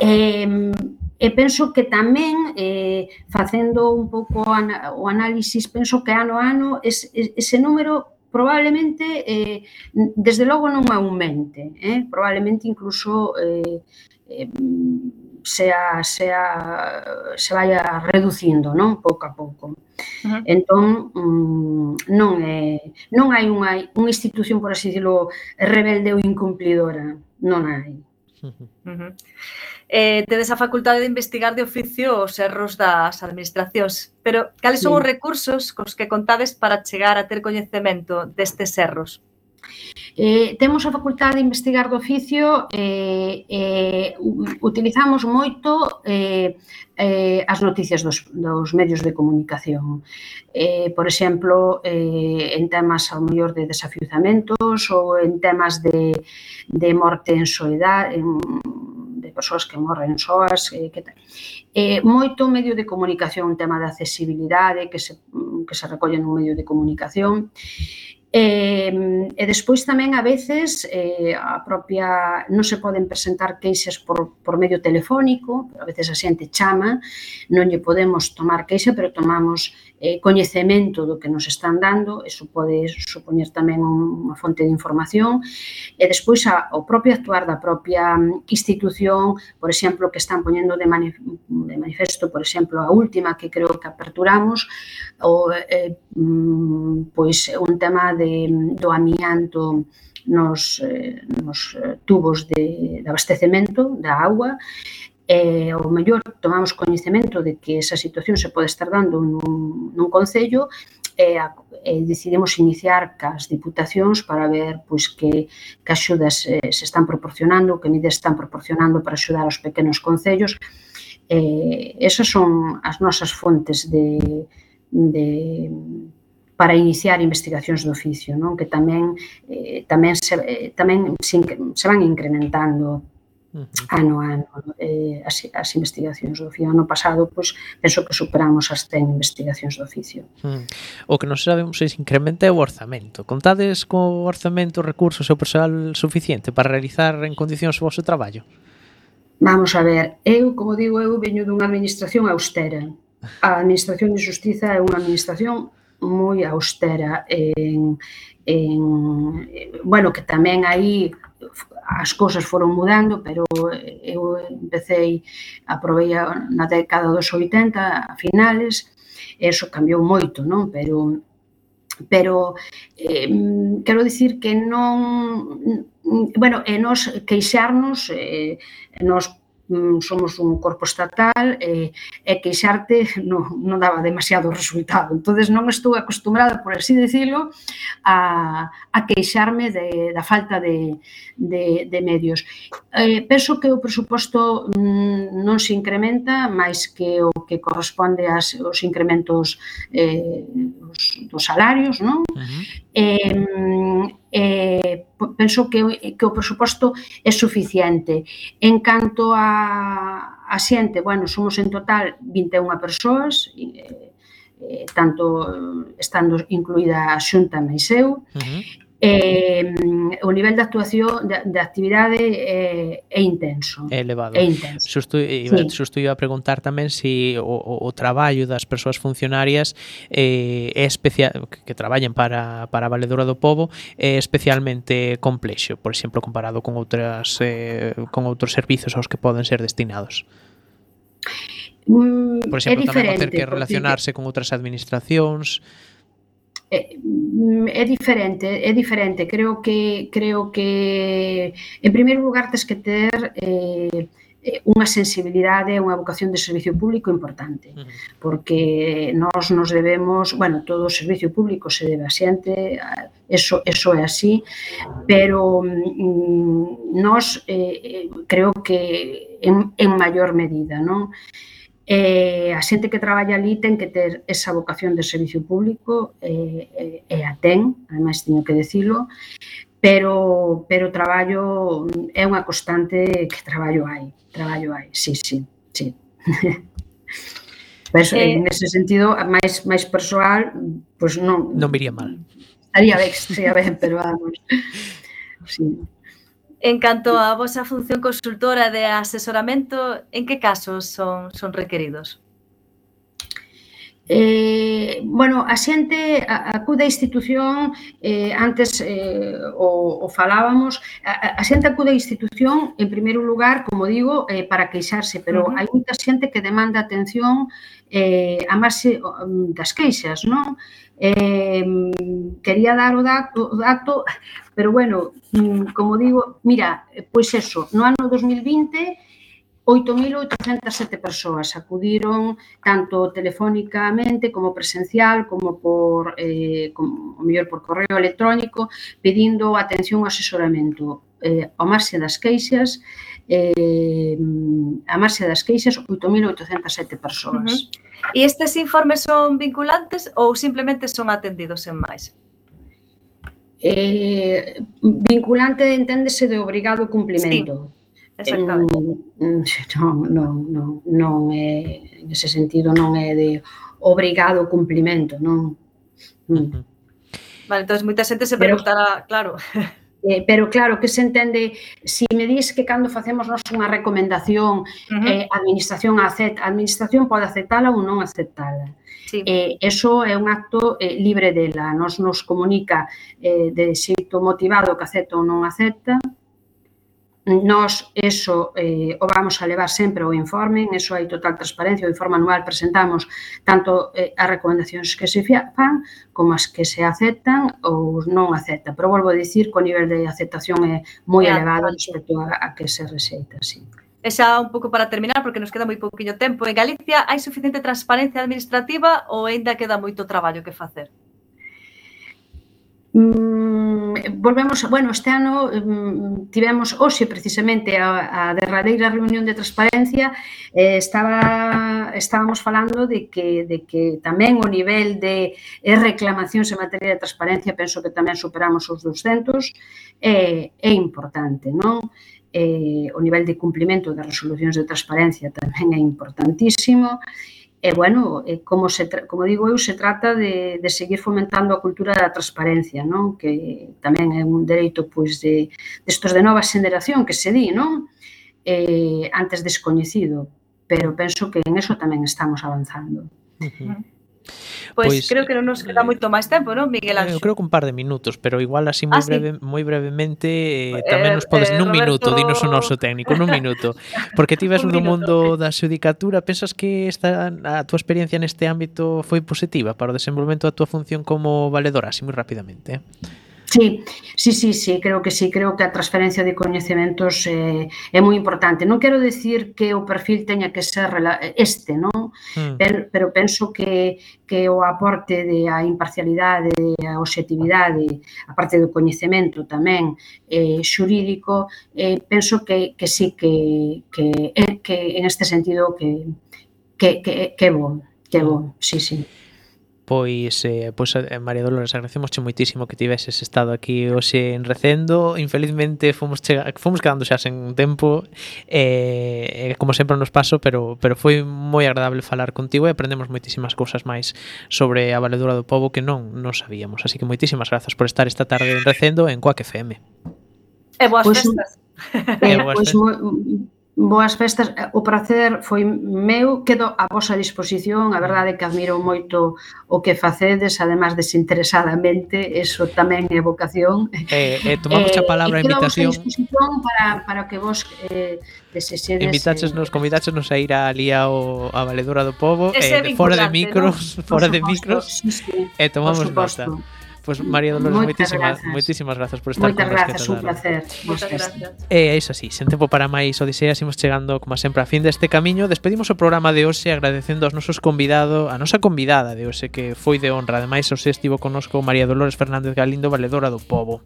Eh, E penso que tamén, eh, facendo un pouco o análisis, penso que ano a ano es, es, ese número probablemente, eh, desde logo non aumente, eh? probablemente incluso eh, eh, sea, sea, se vaya reducindo, non? Pouco a pouco. Uh -huh. Entón, mm, non é, non hai unha, unha institución, por así dicirlo, rebelde ou incumplidora. Non hai. Uh -huh. eh, tedes a facultade de investigar de oficio os erros das administracións, pero cales son sí. os recursos cos que contades para chegar a ter coñecemento destes erros? Eh, temos a facultade de investigar do oficio e eh, eh, utilizamos moito eh, eh, as noticias dos, dos medios de comunicación. Eh, por exemplo, eh, en temas ao mellor de desafiuzamentos ou en temas de, de morte en soledade, en, de persoas que morren soas, eh, que tal. Eh, moito medio de comunicación, un tema de accesibilidade que se, que se recolle nun medio de comunicación. Eh, e despois tamén a veces eh, a propia non se poden presentar queixas por, por medio telefónico, pero a veces a xente chama, non lle podemos tomar queixa, pero tomamos eh, coñecemento do que nos están dando, eso pode supoñer tamén unha fonte de información, e despois a, o propio actuar da propia institución, por exemplo, que están poñendo de, manif de manifesto, por exemplo, a última que creo que aperturamos, o, eh, mm, pois un tema de, do AMI amianto nos, eh, nos eh, tubos de, de abastecemento da agua e o mellor tomamos coñecemento de que esa situación se pode estar dando nun, nun concello e, a, e decidimos iniciar cas diputacións para ver pois, que, que axudas eh, se están proporcionando, que medidas están proporcionando para axudar aos pequenos concellos. Eh, esas son as nosas fontes de, de para iniciar investigacións do oficio, non? que tamén eh, tamén se, eh, tamén se, se van incrementando Uh -huh. ano a ano eh, as, as investigacións do oficio. Ano pasado, pois, penso que superamos as 100 investigacións do oficio. Hmm. O que non sabemos é se incrementa o orzamento. Contades co orzamento, recursos e o persoal suficiente para realizar en condicións o vosso traballo? Vamos a ver, eu, como digo, eu veño dunha administración austera. A Administración de Justiza é unha administración moi austera en, en bueno, que tamén aí as cousas foron mudando, pero eu empecei, aprovei na década dos 80, a finales, eso cambiou moito, non? Pero pero eh, quero dicir que non bueno, e nos queixarnos eh, nos Mm, somos un corpo estatal e, e queixarte non, non daba demasiado resultado. entonces non estou acostumbrada, por así dicilo, a, a queixarme de, da falta de, de, de medios. Eh, penso que o presuposto mm, non se incrementa máis que o que corresponde as, os incrementos eh, os, dos salarios, non? Uh -huh. eh, eh, penso que, que o presuposto é suficiente. En canto a, a xente, bueno, somos en total 21 persoas, eh, tanto estando incluída a Xunta máis eu, uh -huh eh, o nivel de actuación de, de actividade eh, é intenso. É elevado. É intenso. Xusto, iba, sí. iba a preguntar tamén se si o, o traballo das persoas funcionarias eh, é especial que, que traballen para, para a Valedora do Povo é especialmente complexo, por exemplo, comparado con outras eh, con outros servizos aos que poden ser destinados. Mm, por exemplo, é tamén ter que relacionarse porque... con outras administracións é, é diferente, é diferente. Creo que creo que en primeiro lugar tes que ter eh, eh unha sensibilidade, unha vocación de servicio público importante, porque nós nos debemos, bueno, todo o servicio público se debe a xente, eso, eso é así, pero mm, nós eh, eh creo que en, en maior medida, non? Eh, eh, a xente que traballa ali ten que ter esa vocación de servicio público, eh, eh, e a ten, ademais teño que decilo, pero pero traballo é unha constante que traballo hai, traballo hai, sí, sí, sí. Pero, eh, ese sentido, máis máis persoal, pois pues non... Non viría mal. Estaría ben, estaría ben, pero vamos. Sí. En canto a vosa función consultora de asesoramento, en que casos son, son requeridos? Eh, bueno, a xente acude a institución, eh, antes eh, o, o falábamos, a, a xente acude a institución, en primeiro lugar, como digo, eh, para queixarse, pero uh -huh. hai moita xente que demanda atención eh, a máis das queixas, non? Eh, quería dar o dato, o dato, pero bueno, mm, como digo, mira, eh, pois eso, no ano 2020 8.807 persoas acudiron tanto telefónicamente como presencial como por eh, como, o mellor por correo electrónico pedindo atención ao asesoramento eh, ao marxe das queixas eh, a marxe das queixas 8.807 persoas. Uh -huh. E estes informes son vinculantes ou simplemente son atendidos en máis? Eh, vinculante enténdese de obrigado cumplimento. Sí Non, non, non, non é, en ese sentido non é de obrigado cumplimento, non. Vale, entón, moita xente se preguntará, claro. Eh, pero claro, que se entende, si me dis que cando facemos nos unha recomendación, uh -huh. eh, administración acepta, administración pode aceptala ou non aceptala. Sí. Eh, eso é un acto eh, libre dela, nos nos comunica eh, de xeito motivado que acepta ou non acepta, nos eso eh, o vamos a levar sempre o informe, eso hai total transparencia, o informe anual presentamos tanto eh, as recomendacións que se fan como as que se aceptan ou non aceptan. Pero volvo a dicir que o nivel de aceptación é moi é elevado respecto a, a que se receita, Sí. E xa un pouco para terminar, porque nos queda moi pouquiño tempo. En Galicia hai suficiente transparencia administrativa ou aínda queda moito traballo que facer? Mm, volvemos, bueno, este ano mm, tivemos hoxe precisamente a, a derradeira reunión de transparencia eh, estaba, estábamos falando de que, de que tamén o nivel de reclamacións en materia de transparencia penso que tamén superamos os 200 eh, é importante, non? Eh, o nivel de cumplimento das resolucións de transparencia tamén é importantísimo e E, bueno, e como, se, como digo eu, se trata de, de seguir fomentando a cultura da transparencia, non? que tamén é un dereito pois, de, destos de nova xeneración que se di, non? Eh, antes descoñecido, pero penso que en eso tamén estamos avanzando. Uh -huh. Pois, pois creo que non nos queda eh, moito máis tempo, non, Miguel eh, Anxo? Eu creo que un par de minutos, pero igual así moi ah, breve, sí? moi brevemente eh, eh tamén eh, nos podes eh, nun Roberto... minuto, dinos o noso técnico, nun minuto, porque ti ves no mundo da xudicatura, pensas que esta a túa experiencia neste ámbito foi positiva para o desenvolvemento da túa función como valedora, así moi rapidamente, eh? Sí, sí, sí, sí, creo que sí, creo que a transferencia de coñecementos eh, é moi importante. Non quero decir que o perfil teña que ser este, non? Mm. Pero, pero penso que, que o aporte de a imparcialidade, a objetividade, a parte do coñecemento tamén eh, xurídico, eh, penso que, que sí, que, que, que en este sentido que, que, que, que é bon, que é bon, sí, sí. Pois, eh, pois eh, María Dolores, agradecemosche moitísimo que tiveses estado aquí hoxe en Recendo. Infelizmente fomos chega, fomos quedando xa sen tempo. Eh, eh, como sempre nos paso, pero pero foi moi agradable falar contigo e aprendemos moitísimas cousas máis sobre a valedura do povo que non non sabíamos. Así que moitísimas grazas por estar esta tarde en Recendo en Coac FM. E boas pues, festas. Eh, e boas festas. Boas festas, o prazer foi meu, quedo a vosa disposición, a verdade que admiro moito o que facedes, ademais desinteresadamente, eso tamén é vocación. Eh, eh, tomamos eh, a palabra a invitación. disposición para, para que vos eh, desexedes... Invitáchesnos, eh, convidaches nos a ir a Lía o, a Valedora do Povo, eh, fora de micros, no? fora de micros, e eh, tomamos nota. Pois pues, María Dolores, Moitas moitísima, grazas. moitísimas grazas por estar Moitas con grazas, un placer. Moitas gracias. E eh, iso así, sen tempo para máis odiseas imos chegando como sempre a fin deste camiño. Despedimos o programa de hoxe agradecendo aos nosos convidado, a nosa convidada de hoxe que foi de honra. Ademais, hoxe estivo conosco María Dolores Fernández Galindo, valedora do Pobo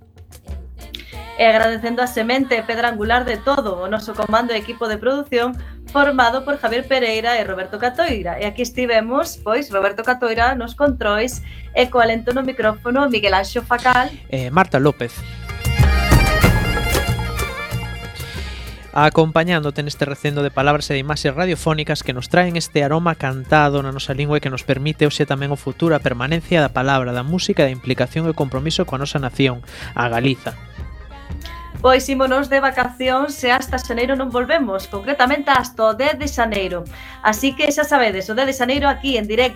e agradecendo a semente e pedra angular de todo o noso comando e equipo de produción formado por Javier Pereira e Roberto Catoira. E aquí estivemos, pois, Roberto Catoira nos controis e co alento no micrófono Miguel Anxo Facal e Marta López. acompañándote neste recendo de palabras e de imaxes radiofónicas que nos traen este aroma cantado na nosa lingua e que nos permite hoxe tamén o futuro a permanencia da palabra, da música, da implicación e compromiso coa nosa nación, a Galiza. Pois ímonos de vacacións e hasta xaneiro non volvemos, concretamente hasta o 10 de xaneiro. Así que xa sabedes, o 10 de xaneiro aquí en directo